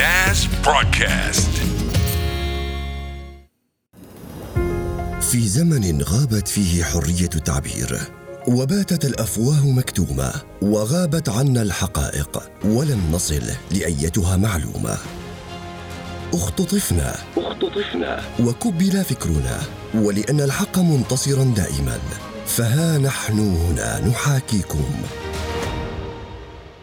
NAS Broadcast. في زمن غابت فيه حرية التعبير وباتت الأفواه مكتومة وغابت عنا الحقائق ولم نصل لأيتها معلومة. اختطفنا. اختطفنا. وكبل فكرنا ولأن الحق منتصرا دائما فها نحن هنا نحاكيكم.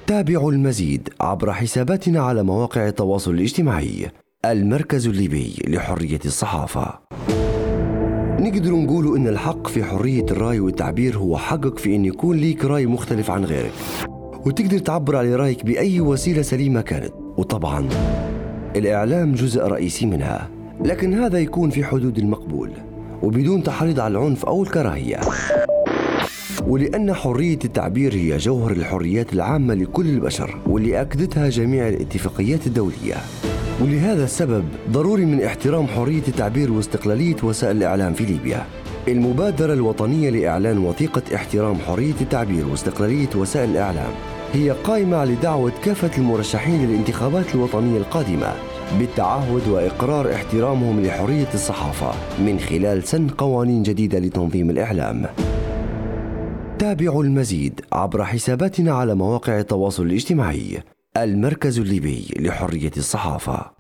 تابعوا المزيد عبر حساباتنا على مواقع التواصل الاجتماعي المركز الليبي لحرية الصحافة. نقدر نقول إن الحق في حرية الرأي والتعبير هو حقك في إن يكون ليك رأي مختلف عن غيرك. وتقدر تعبر عن رأيك بأي وسيلة سليمة كانت. وطبعا الإعلام جزء رئيسي منها. لكن هذا يكون في حدود المقبول وبدون تحريض على العنف أو الكراهية. ولأن حرية التعبير هي جوهر الحريات العامة لكل البشر واللي أكدتها جميع الاتفاقيات الدولية. ولهذا السبب ضروري من احترام حرية التعبير واستقلالية وسائل الإعلام في ليبيا. المبادرة الوطنية لإعلان وثيقة احترام حرية التعبير واستقلالية وسائل الإعلام هي قائمة لدعوة كافة المرشحين للانتخابات الوطنية القادمة بالتعهد وإقرار احترامهم لحرية الصحافة من خلال سن قوانين جديدة لتنظيم الإعلام. تابعوا المزيد عبر حساباتنا على مواقع التواصل الاجتماعي المركز الليبي لحرية الصحافة.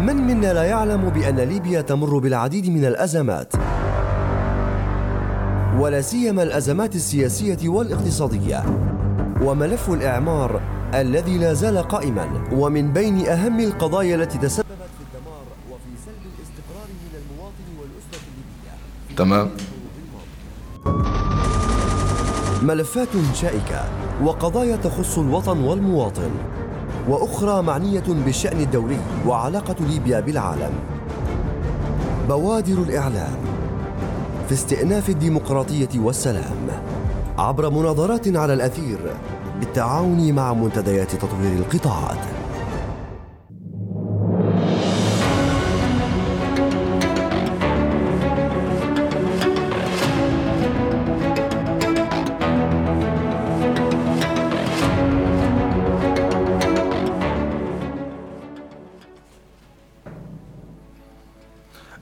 من منا لا يعلم بأن ليبيا تمر بالعديد من الأزمات ولا سيما الأزمات السياسية والاقتصادية. وملف الإعمار الذي لا زال قائما ومن بين أهم القضايا التي تسببت في الدمار وفي سلب الاستقرار من المواطن والأسرة الليبية. تمام. ملفات شائكة وقضايا تخص الوطن والمواطن وأخرى معنية بالشأن الدولي وعلاقة ليبيا بالعالم. بوادر الإعلام في استئناف الديمقراطية والسلام عبر مناظرات على الأثير بالتعاون مع منتديات تطوير القطاعات.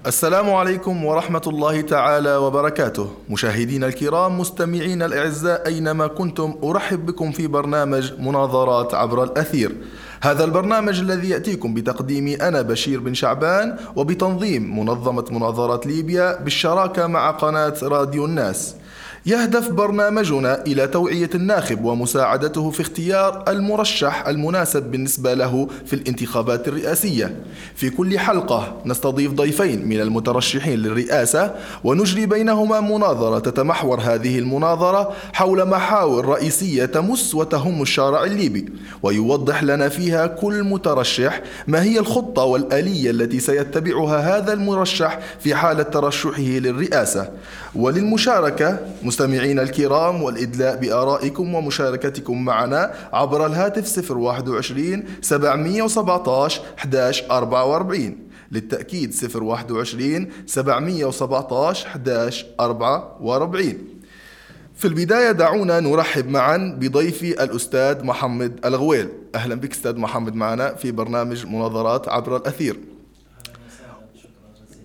السلام عليكم ورحمة الله تعالى وبركاته. مشاهدينا الكرام مستمعين الأعزاء أينما كنتم أرحب بكم في برنامج مناظرات عبر الأثير. هذا البرنامج الذي يأتيكم بتقديمي أنا بشير بن شعبان وبتنظيم منظمة مناظرات ليبيا بالشراكة مع قناة راديو الناس. يهدف برنامجنا إلى توعية الناخب ومساعدته في اختيار المرشح المناسب بالنسبة له في الانتخابات الرئاسية. في كل حلقة نستضيف ضيفين من المترشحين للرئاسة ونجري بينهما مناظرة تتمحور هذه المناظرة حول محاور رئيسية تمس وتهم الشارع الليبي، ويوضح لنا فيها كل مترشح ما هي الخطة والآلية التي سيتبعها هذا المرشح في حالة ترشحه للرئاسة. وللمشاركة مستمعين الكرام والإدلاء بآرائكم ومشاركتكم معنا عبر الهاتف 021 717 1144 للتأكيد 021 717 1144 في البداية دعونا نرحب معا بضيفي الأستاذ محمد الغويل. أهلا بك أستاذ محمد معنا في برنامج مناظرات عبر الأثير.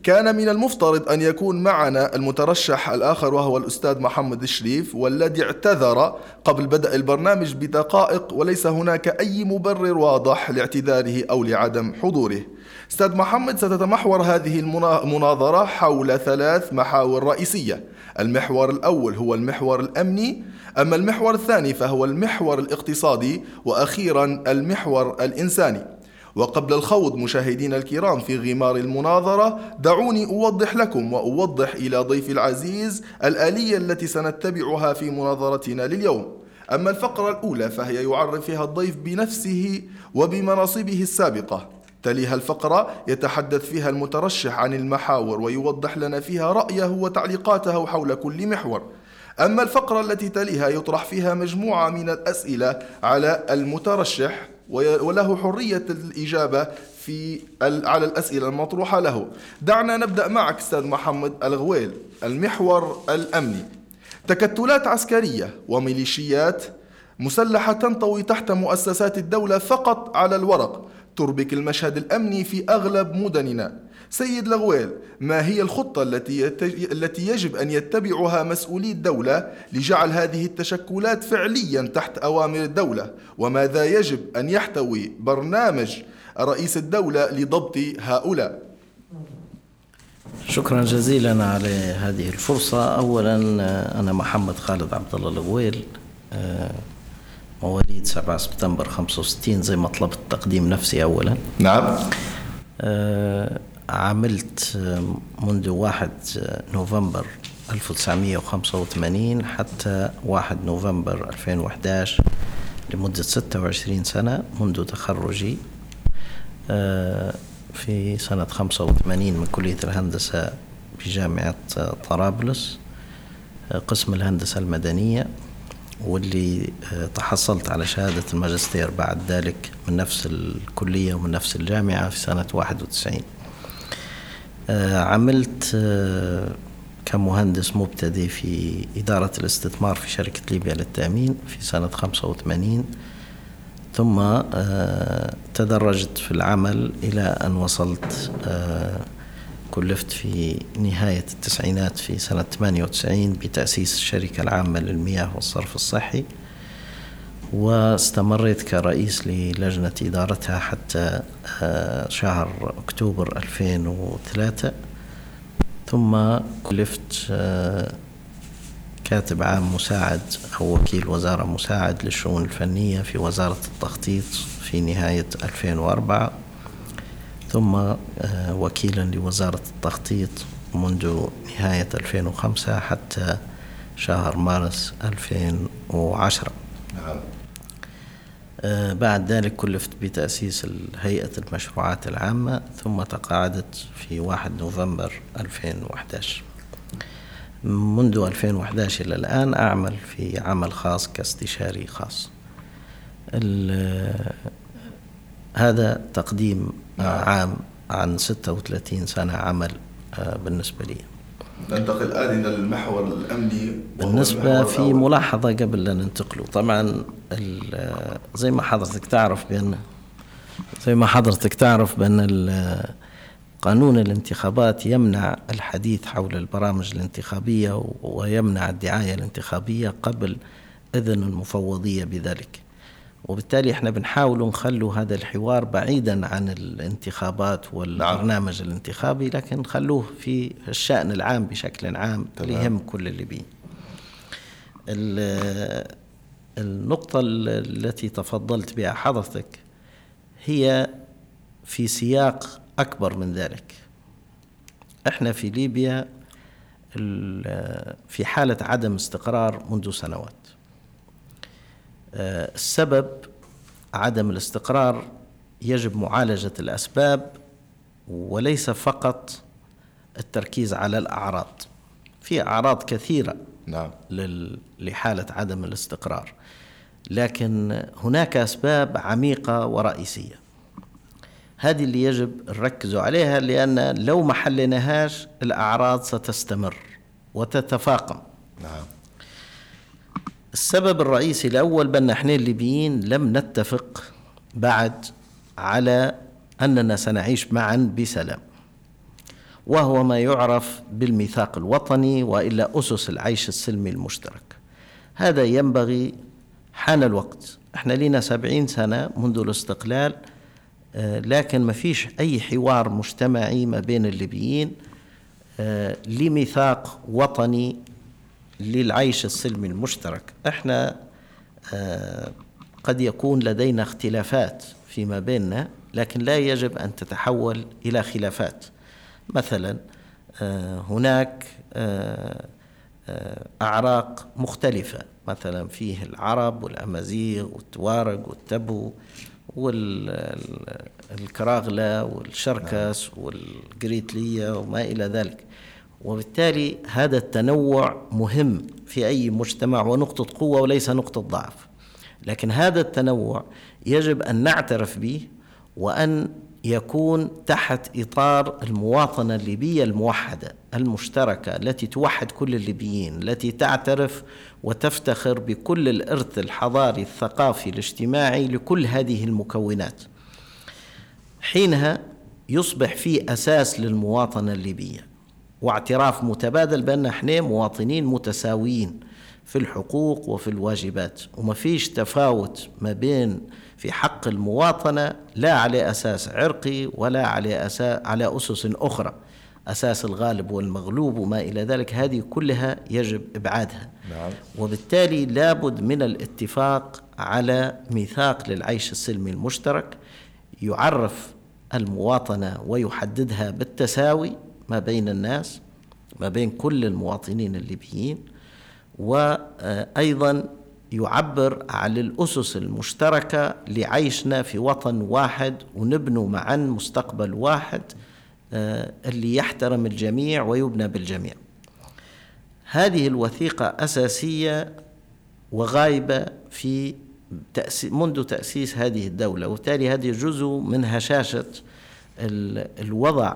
كان من المفترض أن يكون معنا المترشح الآخر وهو الأستاذ محمد الشريف والذي اعتذر قبل بدء البرنامج بدقائق وليس هناك أي مبرر واضح لاعتذاره أو لعدم حضوره. أستاذ محمد ستتمحور هذه المناظرة حول ثلاث محاور رئيسية. المحور الأول هو المحور الأمني أما المحور الثاني فهو المحور الاقتصادي وأخيرا المحور الإنساني. وقبل الخوض مشاهدينا الكرام في غمار المناظرة دعوني أوضح لكم وأوضح إلى ضيفي العزيز الآلية التي سنتبعها في مناظرتنا لليوم. أما الفقرة الأولى فهي يعرف فيها الضيف بنفسه وبمناصبه السابقة. تليها الفقرة يتحدث فيها المترشح عن المحاور ويوضح لنا فيها رأيه وتعليقاته حول كل محور. أما الفقرة التي تليها يطرح فيها مجموعة من الأسئلة على المترشح. وله حرية الإجابة في على الأسئلة المطروحة له. دعنا نبدأ معك أستاذ محمد الغويل المحور الأمني. تكتلات عسكرية وميليشيات مسلحة تنطوي تحت مؤسسات الدولة فقط على الورق تربك المشهد الأمني في أغلب مدننا. سيد لغويل ما هي الخطة التي التي يجب أن يتبعها مسؤولي الدولة لجعل هذه التشكلات فعليا تحت أوامر الدولة؟ وماذا يجب أن يحتوي برنامج رئيس الدولة لضبط هؤلاء؟ شكرا جزيلا على هذه الفرصة. أولا أنا محمد خالد عبد الله الغويل آه، مواليد 7 سبتمبر 65 زي ما طلبت تقديم نفسي أولا. نعم. آه، عملت منذ 1 نوفمبر 1985 حتى 1 نوفمبر 2011 لمدة 26 سنة منذ تخرجي آه، في سنة 85 من كلية الهندسة بجامعة طرابلس آه، قسم الهندسة المدنية واللي آه، تحصلت على شهادة الماجستير بعد ذلك من نفس الكلية ومن نفس الجامعة في سنة 91 عملت كمهندس مبتدئ في إدارة الاستثمار في شركة ليبيا للتأمين في سنة 85 ثم آه، تدرجت في العمل إلى أن وصلت آه، كلفت في نهاية التسعينات في سنة 98 بتأسيس الشركة العامة للمياه والصرف الصحي. واستمريت كرئيس للجنة إدارتها حتى آه، شهر أكتوبر 2003 ثم كلفت كاتب عام مساعد أو وكيل وزارة مساعد للشؤون الفنية في وزارة التخطيط في نهاية 2004 ثم آه، وكيلا لوزارة التخطيط منذ نهاية 2005 حتى شهر مارس 2010 نعم. آه، بعد ذلك كلفت بتأسيس هيئة المشروعات العامة ثم تقاعدت في 1 نوفمبر 2011 منذ 2011 إلى الآن أعمل في عمل خاص كاستشاري خاص. هذا تقديم نعم. عام عن 36 سنة عمل آه، بالنسبة لي. ننتقل الآن إلى المحور الأمني. بالنسبة في ملاحظة قبل أن ننتقله طبعا زي ما حضرتك تعرف بأن زي ما حضرتك تعرف بأن قانون الانتخابات يمنع الحديث حول البرامج الانتخابية ويمنع الدعاية الانتخابية قبل إذن المفوضية بذلك. وبالتالي إحنا بنحاول نخلو هذا الحوار بعيدا عن الانتخابات والبرنامج نعم. الانتخابي لكن خلوه في الشأن العام بشكل عام ليهم كل الليبيين النقطة التي تفضلت بها حضرتك هي في سياق أكبر من ذلك. إحنا في ليبيا في حالة عدم استقرار منذ سنوات. السبب عدم الاستقرار يجب معالجة الأسباب وليس فقط التركيز على الأعراض في أعراض كثيرة نعم. لحالة عدم الاستقرار لكن هناك أسباب عميقة ورئيسية هذه اللي يجب نركز عليها لأن لو ما حليناهاش الأعراض ستستمر وتتفاقم نعم. السبب الرئيسي الأول بأن إحنا الليبيين لم نتفق بعد على أننا سنعيش معا بسلام وهو ما يعرف بالميثاق الوطني وإلا أسس العيش السلمي المشترك. هذا ينبغي حان الوقت. إحنا لنا سبعين سنة منذ الاستقلال آه، لكن ما فيش أي حوار مجتمعي ما بين الليبيين آه، لميثاق وطني للعيش السلمي المشترك. إحنا آه، قد يكون لدينا اختلافات فيما بيننا لكن لا يجب أن تتحول إلى خلافات. مثلا هناك أعراق مختلفة. مثلا فيه العرب والأمازيغ والتوارق والتبو والكراغلة والشركس والجريتلية وما إلى ذلك. وبالتالي هذا التنوع مهم في أي مجتمع ونقطة قوة وليس نقطة ضعف. لكن هذا التنوع يجب أن نعترف به وأن يكون تحت إطار المواطنة الليبية الموحدة المشتركة التي توحد كل الليبيين التي تعترف وتفتخر بكل الإرث الحضاري الثقافي الاجتماعي لكل هذه المكونات. حينها يصبح في أساس للمواطنة الليبية. واعتراف متبادل بأن إحنا مواطنين متساويين في الحقوق وفي الواجبات. وما فيش تفاوت ما بين في حق المواطنة لا على أساس عرقي ولا على أساس على أسس أخرى. أساس الغالب والمغلوب وما إلى ذلك هذه كلها يجب إبعادها. نعم. وبالتالي لابد من الاتفاق على ميثاق للعيش السلمي المشترك يعرف المواطنة ويحددها بالتساوي ما بين الناس ما بين كل المواطنين الليبيين وأيضا يعبر عن الأسس المشتركة لعيشنا في وطن واحد ونبنوا معا مستقبل واحد آه، اللي يحترم الجميع ويبنى بالجميع. هذه الوثيقة أساسية وغايبة في منذ تأسيس هذه الدولة وبالتالي هذه جزء من هشاشة الوضع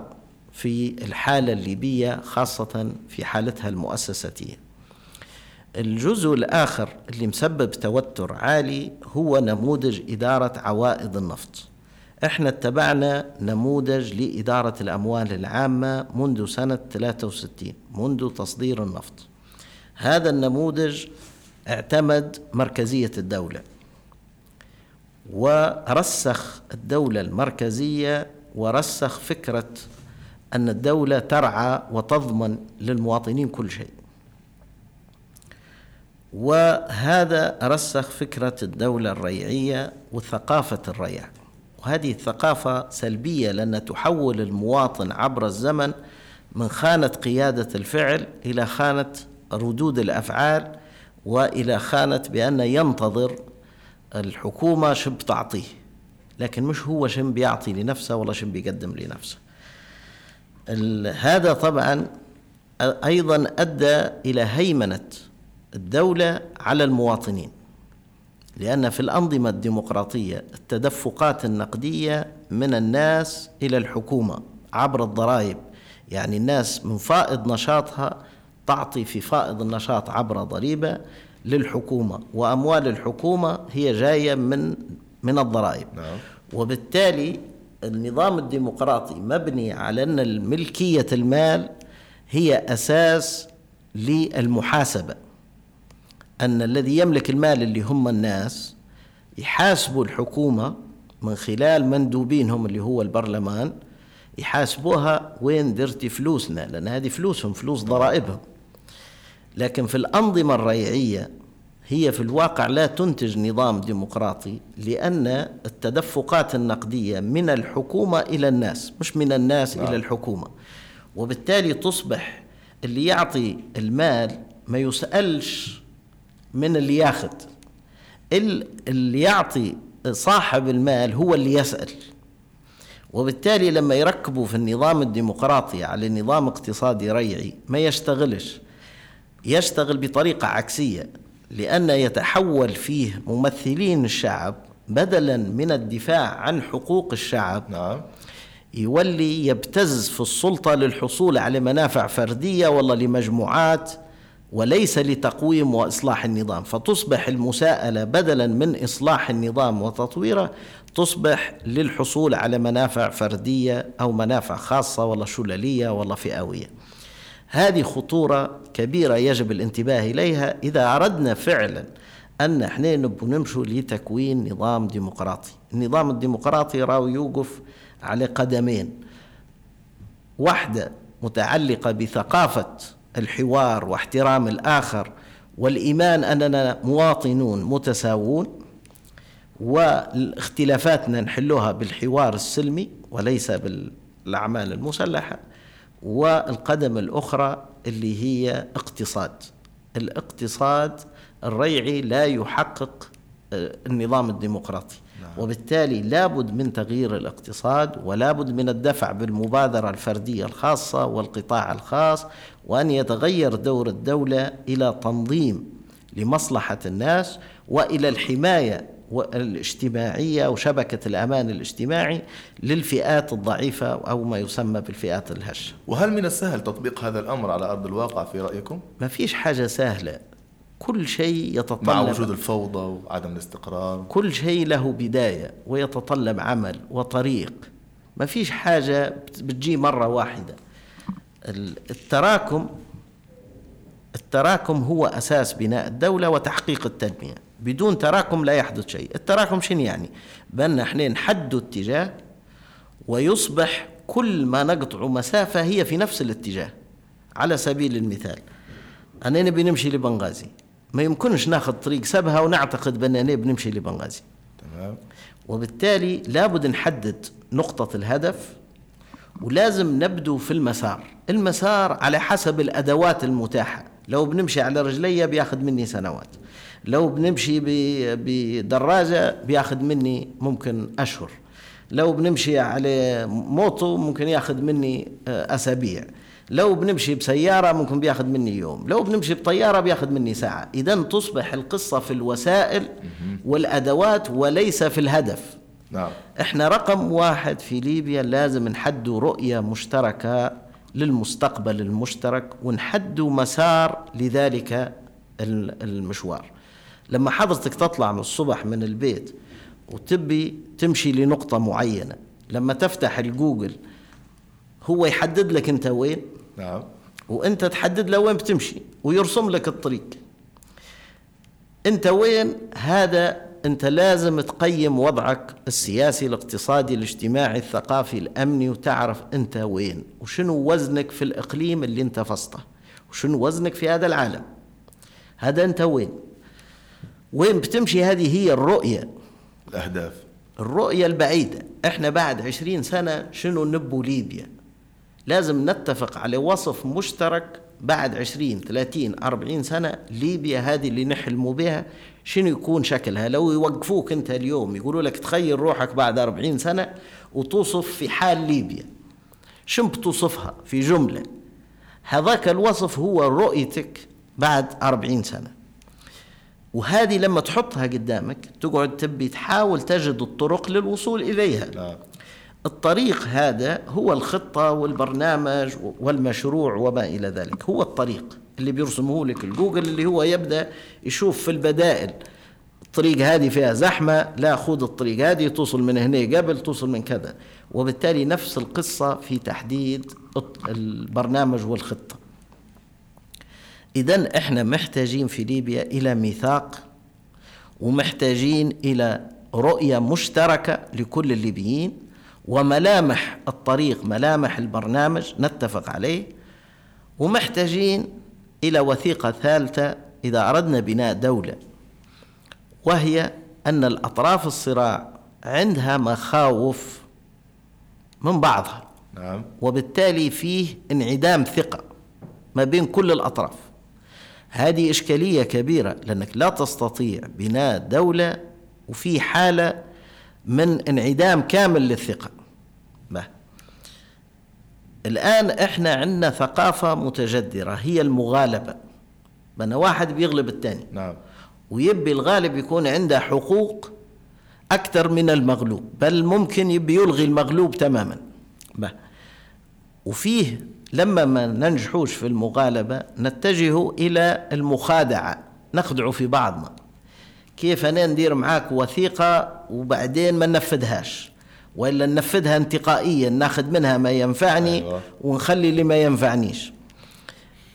في الحالة الليبية خاصة في حالتها المؤسساتية. الجزء الآخر اللي مسبب توتر عالي هو نموذج إدارة عوائد النفط. إحنا اتبعنا نموذج لإدارة الأموال العامة منذ سنة 63 منذ تصدير النفط. هذا النموذج اعتمد مركزية الدولة ورسخ الدولة المركزية ورسخ فكرة أن الدولة ترعى وتضمن للمواطنين كل شيء. وهذا رسخ فكرة الدولة الريعية وثقافة الريع. وهذه الثقافة سلبية لأن تحول المواطن عبر الزمن من خانة قيادة الفعل إلى خانة ردود الأفعال وإلى خانة بأن ينتظر الحكومة شب تعطيه. لكن مش هو شم بيعطي لنفسه ولا شم بيقدم لنفسه. هذا طبعا أيضا أدى إلى هيمنة الدولة على المواطنين لأن في الأنظمة الديمقراطية التدفقات النقدية من الناس إلى الحكومة عبر الضرائب يعني الناس من فائض نشاطها تعطي في فائض النشاط عبر ضريبة للحكومة وأموال الحكومة هي جاية من من الضرائب نعم. وبالتالي النظام الديمقراطي مبني على أن الملكية المال هي أساس للمحاسبة. أن الذي يملك المال اللي هم الناس يحاسبوا الحكومة من خلال مندوبينهم اللي هو البرلمان يحاسبوها وين درتي فلوسنا لأن هذه فلوسهم فلوس ضرائبهم. لكن في الأنظمة الريعية هي في الواقع لا تنتج نظام ديمقراطي لأن التدفقات النقدية من الحكومة إلى الناس مش من الناس نعم. إلى الحكومة. وبالتالي تصبح اللي يعطي المال ما يسألش من اللي ياخذ. اللي يعطي صاحب المال هو اللي يسأل. وبالتالي لما يركبوا في النظام الديمقراطي على نظام اقتصادي ريعي ما يشتغلش. يشتغل بطريقة عكسية. لأن يتحول فيه ممثلين الشعب بدلا من الدفاع عن حقوق الشعب. نعم. يولي يبتز في السلطة للحصول على منافع فردية ولا لمجموعات وليس لتقويم وإصلاح النظام. فتصبح المساءلة بدلا من إصلاح النظام وتطويره تصبح للحصول على منافع فردية أو منافع خاصة ولا شلليه ولا فئوية. هذه خطورة كبيرة يجب الانتباه إليها إذا أردنا فعلا أن إحنا نبو نمشوا لتكوين نظام ديمقراطي. النظام الديمقراطي راهو يوقف على قدمين. واحدة متعلقة بثقافة الحوار واحترام الآخر والإيمان أننا مواطنون متساوون واختلافاتنا نحلها بالحوار السلمي وليس بالأعمال المسلحة. والقدم الأخرى اللي هي اقتصاد الاقتصاد الريعي لا يحقق آه، النظام الديمقراطي نعم. وبالتالي لابد من تغيير الاقتصاد ولابد من الدفع بالمبادرة الفردية الخاصة والقطاع الخاص وأن يتغير دور الدولة إلى تنظيم لمصلحة الناس وإلى الحماية الاجتماعية وشبكة الأمان الاجتماعي للفئات الضعيفة أو ما يسمى بالفئات الهشة. وهل من السهل تطبيق هذا الأمر على أرض الواقع في رأيكم؟ ما فيش حاجة سهلة. كل شيء يتطلب مع وجود الفوضى وعدم الاستقرار. كل شيء له بداية ويتطلب عمل وطريق. ما فيش حاجة بت- بتجي مرة واحدة. ال- التراكم التراكم هو أساس بناء الدولة وتحقيق التنمية. بدون تراكم لا يحدث شيء. التراكم شنو يعني؟ بأن إحنا نحدوا اتجاه ويصبح كل ما نقطع مسافة هي في نفس الاتجاه. على سبيل المثال أنا نبي نمشي لبنغازي. ما يمكنش ناخذ طريق سبها ونعتقد بأننا بنمشي لبنغازي. تمام. وبالتالي لابد نحدد نقطة الهدف ولازم نبدو في المسار. المسار على حسب الأدوات المتاحة. لو بنمشي على رجلية بياخد مني سنوات. لو بنمشي بدراجة بياخد مني ممكن أشهر. لو بنمشي على موتو ممكن ياخد مني آه، أسابيع. لو بنمشي بسيارة ممكن بياخد مني يوم. لو بنمشي بطيارة بياخد مني ساعة. إذا تصبح القصة في الوسائل والأدوات وليس في الهدف. نعم. إحنا رقم واحد في ليبيا لازم نحدوا رؤية مشتركة للمستقبل المشترك ونحدوا مسار لذلك ال- المشوار. لما حضرتك تطلع من الصبح من البيت وتبي تمشي لنقطة معينة لما تفتح الجوجل هو يحدد لك أنت وين؟ نعم. وأنت تحدد له وين بتمشي ويرسم لك الطريق. أنت وين؟ هذا أنت لازم تقيم وضعك السياسي الاقتصادي الاجتماعي الثقافي الأمني وتعرف أنت وين وشنو وزنك في الإقليم اللي أنت فسطه وشنو وزنك في هذا العالم. هذا أنت وين؟ وين بتمشي؟ هذه هي الرؤية. الأهداف. الرؤية البعيدة. إحنا بعد عشرين سنة شنو نبو ليبيا؟ لازم نتفق على وصف مشترك بعد عشرين ثلاثين أربعين سنة ليبيا هذه اللي نحلموا بها شنو يكون شكلها؟ لو يوقفوك أنت اليوم يقولوا لك تخيل روحك بعد أربعين سنة وتوصف في حال ليبيا. شنو بتوصفها؟ في جملة هذاك الوصف هو رؤيتك بعد أربعين سنة. وهذه لما تحطها قدامك تقعد تبي تحاول تجد الطرق للوصول إليها. نعم. الطريق هذا هو الخطة والبرنامج والمشروع وما إلى ذلك. هو الطريق اللي بيرسمه لك الجوجل اللي هو يبدأ يشوف في البدائل الطريق هذه فيها زحمة لا خذ الطريق هذه توصل من هنا قبل توصل من كذا. وبالتالي نفس القصة في تحديد البرنامج والخطة. إذا إحنا محتاجين في ليبيا إلى ميثاق ومحتاجين إلى رؤية مشتركة لكل الليبيين وملامح الطريق ملامح البرنامج نتفق عليه ومحتاجين إلى وثيقة ثالثة إذا أردنا بناء دولة وهي أن الأطراف الصراع عندها مخاوف من بعضها. نعم. وبالتالي فيه انعدام ثقة ما بين كل الأطراف. هذه إشكالية كبيرة لأنك لا تستطيع بناء دولة وفي حالة من انعدام كامل للثقة. ما. الآن إحنا عندنا ثقافة متجذرة هي المغالبة. بأن واحد بيغلب الثاني. نعم. ويبي الغالب يكون عنده حقوق أكثر من المغلوب بل ممكن يبي يلغي المغلوب تماما. ما. وفيه لما ما ننجحوش في المغالبة نتجه إلى المخادعة. نخدع في بعضنا. كيف أنا ندير معاك وثيقة وبعدين ما ننفذهاش؟ وإلا ننفذها انتقائيا ناخذ منها ما ينفعني أيوة. ونخلي اللي ما ينفعنيش.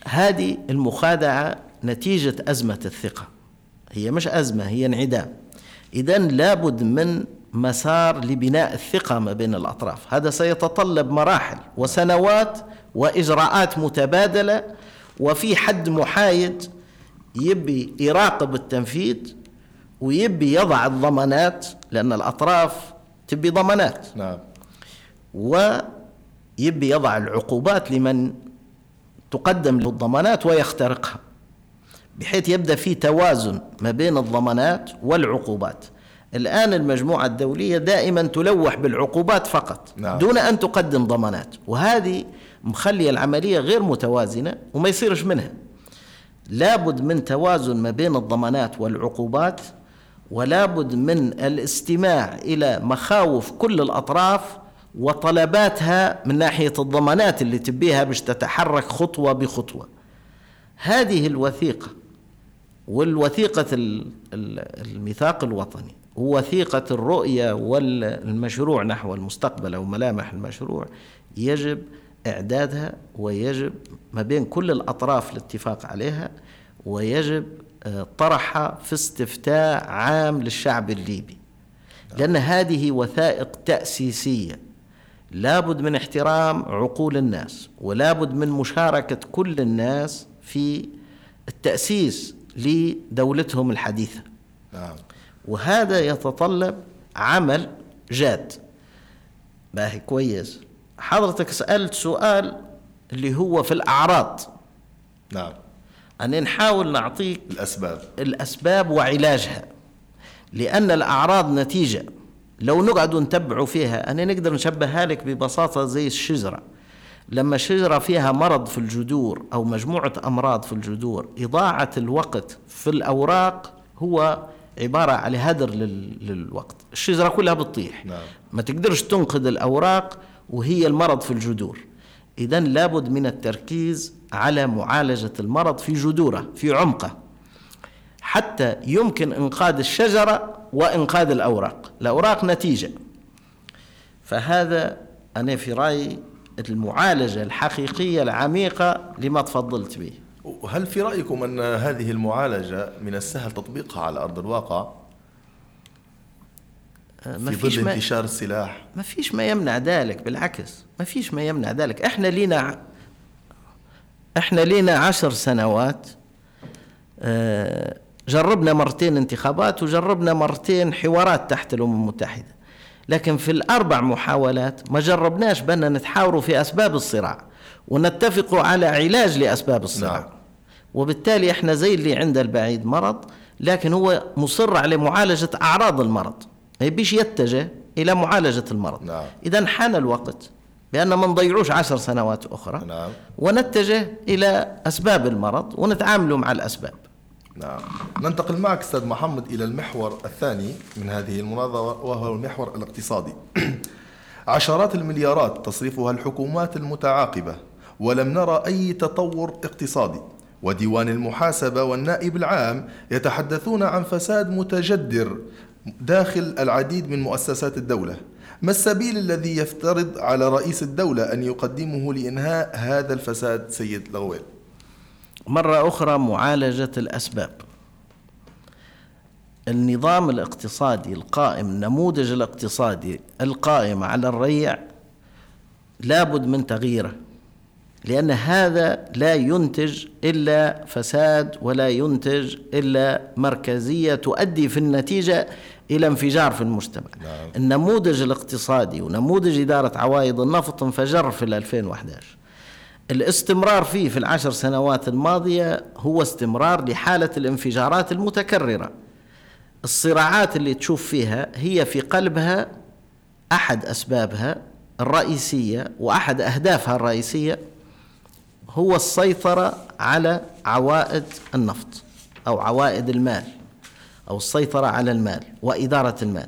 هذه المخادعة نتيجة أزمة الثقة. هي مش أزمة هي انعدام. إذا لابد من مسار لبناء الثقة ما بين الأطراف. هذا سيتطلب مراحل وسنوات وإجراءات متبادلة وفي حد محايد يبي يراقب التنفيذ ويبي يضع الضمانات لأن الأطراف تبي ضمانات. نعم. ويبي يضع العقوبات لمن تقدم له الضمانات ويخترقها بحيث يبدأ في توازن ما بين الضمانات والعقوبات. الآن المجموعة الدولية دائما تلوح بالعقوبات فقط نعم. دون أن تقدم ضمانات. وهذه مخلية العملية غير متوازنة وما يصيرش منها. لابد من توازن ما بين الضمانات والعقوبات ولابد من الاستماع إلى مخاوف كل الأطراف وطلباتها من ناحية الضمانات اللي تبيها باش تتحرك خطوة بخطوة. هذه الوثيقة والوثيقة ال- ال- الميثاق الوطني ووثيقة الرؤية والمشروع نحو المستقبل أو ملامح المشروع يجب إعدادها ويجب ما بين كل الأطراف الاتفاق عليها ويجب طرحها في استفتاء عام للشعب الليبي. لأن هذه وثائق تأسيسية. لابد من احترام عقول الناس ولابد من مشاركة كل الناس في التأسيس لدولتهم الحديثة. نعم. وهذا يتطلب عمل جاد. باهي كويس. حضرتك سألت سؤال اللي هو في الأعراض. نعم. أن نحاول نعطيك الأسباب. الأسباب وعلاجها لأن الأعراض نتيجة. لو نقعد نتبعوا فيها أنا نقدر نشبهها لك ببساطة زي الشجرة. لما شجرة فيها مرض في الجذور أو مجموعة أمراض في الجذور إضاعة الوقت في الأوراق هو عبارة على هدر للوقت. الشجرة كلها بتطيح. نعم. ما تقدرش تنقذ الأوراق وهي المرض في الجذور. إذا لابد من التركيز على معالجة المرض في جذوره في عمقه حتى يمكن إنقاذ الشجرة وإنقاذ الأوراق. الأوراق نتيجة. فهذا أنا في رأيي المعالجة الحقيقية العميقة لما تفضلت به. وهل في رأيكم أن هذه المعالجة من السهل تطبيقها على أرض الواقع؟ آه، ما في ظل انتشار السلاح. ما فيش ما يمنع ذلك بالعكس ما فيش ما يمنع ذلك. إحنا لينا إحنا لينا عشر سنوات آه، جربنا مرتين انتخابات وجربنا مرتين حوارات تحت الأمم المتحدة لكن في الأربع محاولات ما جربناش بأننا نتحاوروا في أسباب الصراع ونتفق على علاج لأسباب الصراع نعم. وبالتالي إحنا زي اللي عند البعيد مرض لكن هو مصر على معالجة أعراض المرض ما يبيش يتجه إلى معالجة المرض نعم. اذا حان الوقت بأن ما نضيعوش عشر سنوات أخرى. نعم. ونتجه إلى أسباب المرض ونتعامل مع الأسباب. نعم. ننتقل معك أستاذ محمد إلى المحور الثاني من هذه المناظرة وهو المحور الاقتصادي. عشرات المليارات تصرفها الحكومات المتعاقبة ولم نرى أي تطور اقتصادي. وديوان المحاسبة والنائب العام يتحدثون عن فساد متجدر داخل العديد من مؤسسات الدولة. ما السبيل الذي يفترض على رئيس الدولة أن يقدمه لإنهاء هذا الفساد سيد لغويل مرة أخرى معالجة الأسباب. النظام الاقتصادي القائم النموذج الاقتصادي القائم على الريع لابد من تغييره لأن هذا لا ينتج إلا فساد ولا ينتج إلا مركزية تؤدي في النتيجة إلى انفجار في المجتمع. نعم. النموذج الاقتصادي ونموذج إدارة عوائد النفط انفجر في 2011 الاستمرار فيه في العشر سنوات الماضية هو استمرار لحالة الانفجارات المتكررة. الصراعات اللي تشوف فيها هي في قلبها أحد أسبابها الرئيسية وأحد أهدافها الرئيسية هو السيطرة على عوائد النفط أو عوائد المال. أو السيطرة على المال وإدارة المال.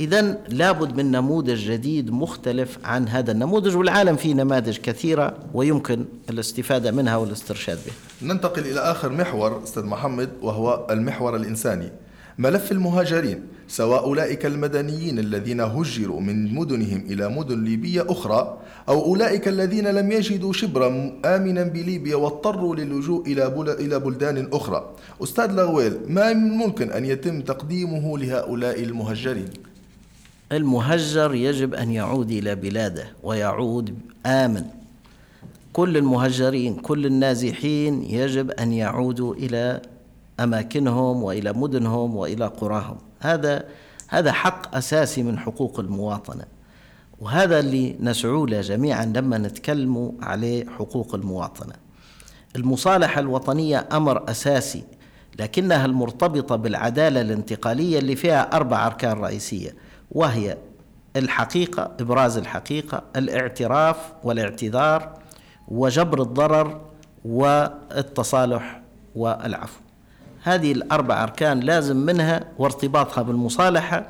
إذا لابد من نموذج جديد مختلف عن هذا النموذج والعالم فيه نماذج كثيرة ويمكن الاستفادة منها والاسترشاد بها. ننتقل إلى آخر محور أستاذ محمد وهو المحور الإنساني. ملف المهاجرين سواء أولئك المدنيين الذين هجروا من مدنهم إلى مدن ليبية أخرى أو أولئك الذين لم يجدوا شبرا آمنا بليبيا واضطروا للجوء إلى بلدان أخرى. أستاذ لغويل ما ممكن أن يتم تقديمه لهؤلاء المهجرين المهجر يجب أن يعود إلى بلاده ويعود آمن. كل المهجرين كل النازحين يجب أن يعودوا إلى أماكنهم وإلى مدنهم وإلى قراهم. هذا هذا حق أساسي من حقوق المواطنة. وهذا اللي نسعوا له جميعا لما نتكلم عليه حقوق المواطنة. المصالحة الوطنية أمر أساسي لكنها المرتبطة بالعدالة الانتقالية اللي فيها أربع أركان رئيسية وهي الحقيقة إبراز الحقيقة الاعتراف والاعتذار وجبر الضرر والتصالح والعفو. هذه الأربع أركان لازم منها وارتباطها بالمصالحة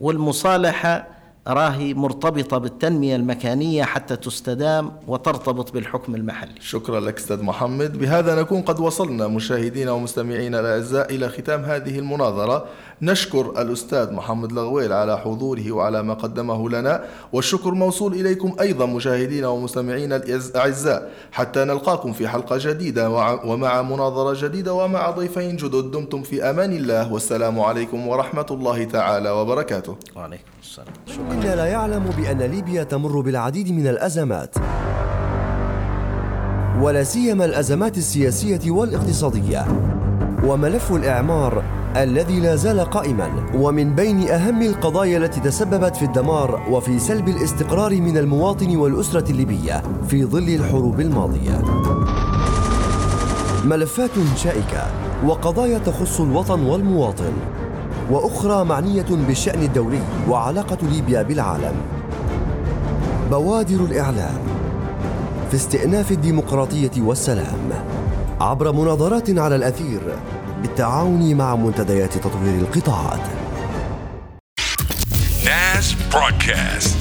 والمصالحة راهي مرتبطة بالتنمية المكانية حتى تستدام وترتبط بالحكم المحلي. شكرا لك أستاذ محمد. بهذا نكون قد وصلنا مشاهدينا ومستمعينا الأعزاء إلى ختام هذه المناظرة. نشكر الأستاذ محمد لغويل على حضوره وعلى ما قدمه لنا والشكر موصول إليكم أيضا مشاهدينا ومستمعينا الأعزاء. حتى نلقاكم في حلقة جديدة ومع مناظرة جديدة ومع ضيفين جدد دمتم في أمان الله. والسلام عليكم ورحمة الله تعالى وبركاته. وعليكم السلام. إن لا يعلم بأن ليبيا تمر بالعديد من الأزمات ولا سيما الأزمات السياسية والاقتصادية وملف الإعمار الذي لا زال قائما. ومن بين أهم القضايا التي تسببت في الدمار وفي سلب الاستقرار من المواطن والأسرة الليبية في ظل الحروب الماضية. ملفات شائكة وقضايا تخص الوطن والمواطن. وأخرى معنية بالشأن الدولي وعلاقة ليبيا بالعالم. بوادر الإعلام في استئناف الديمقراطية والسلام عبر مناظرات على الأثير بالتعاون مع منتديات تطوير القطاعات. ناس برودكاست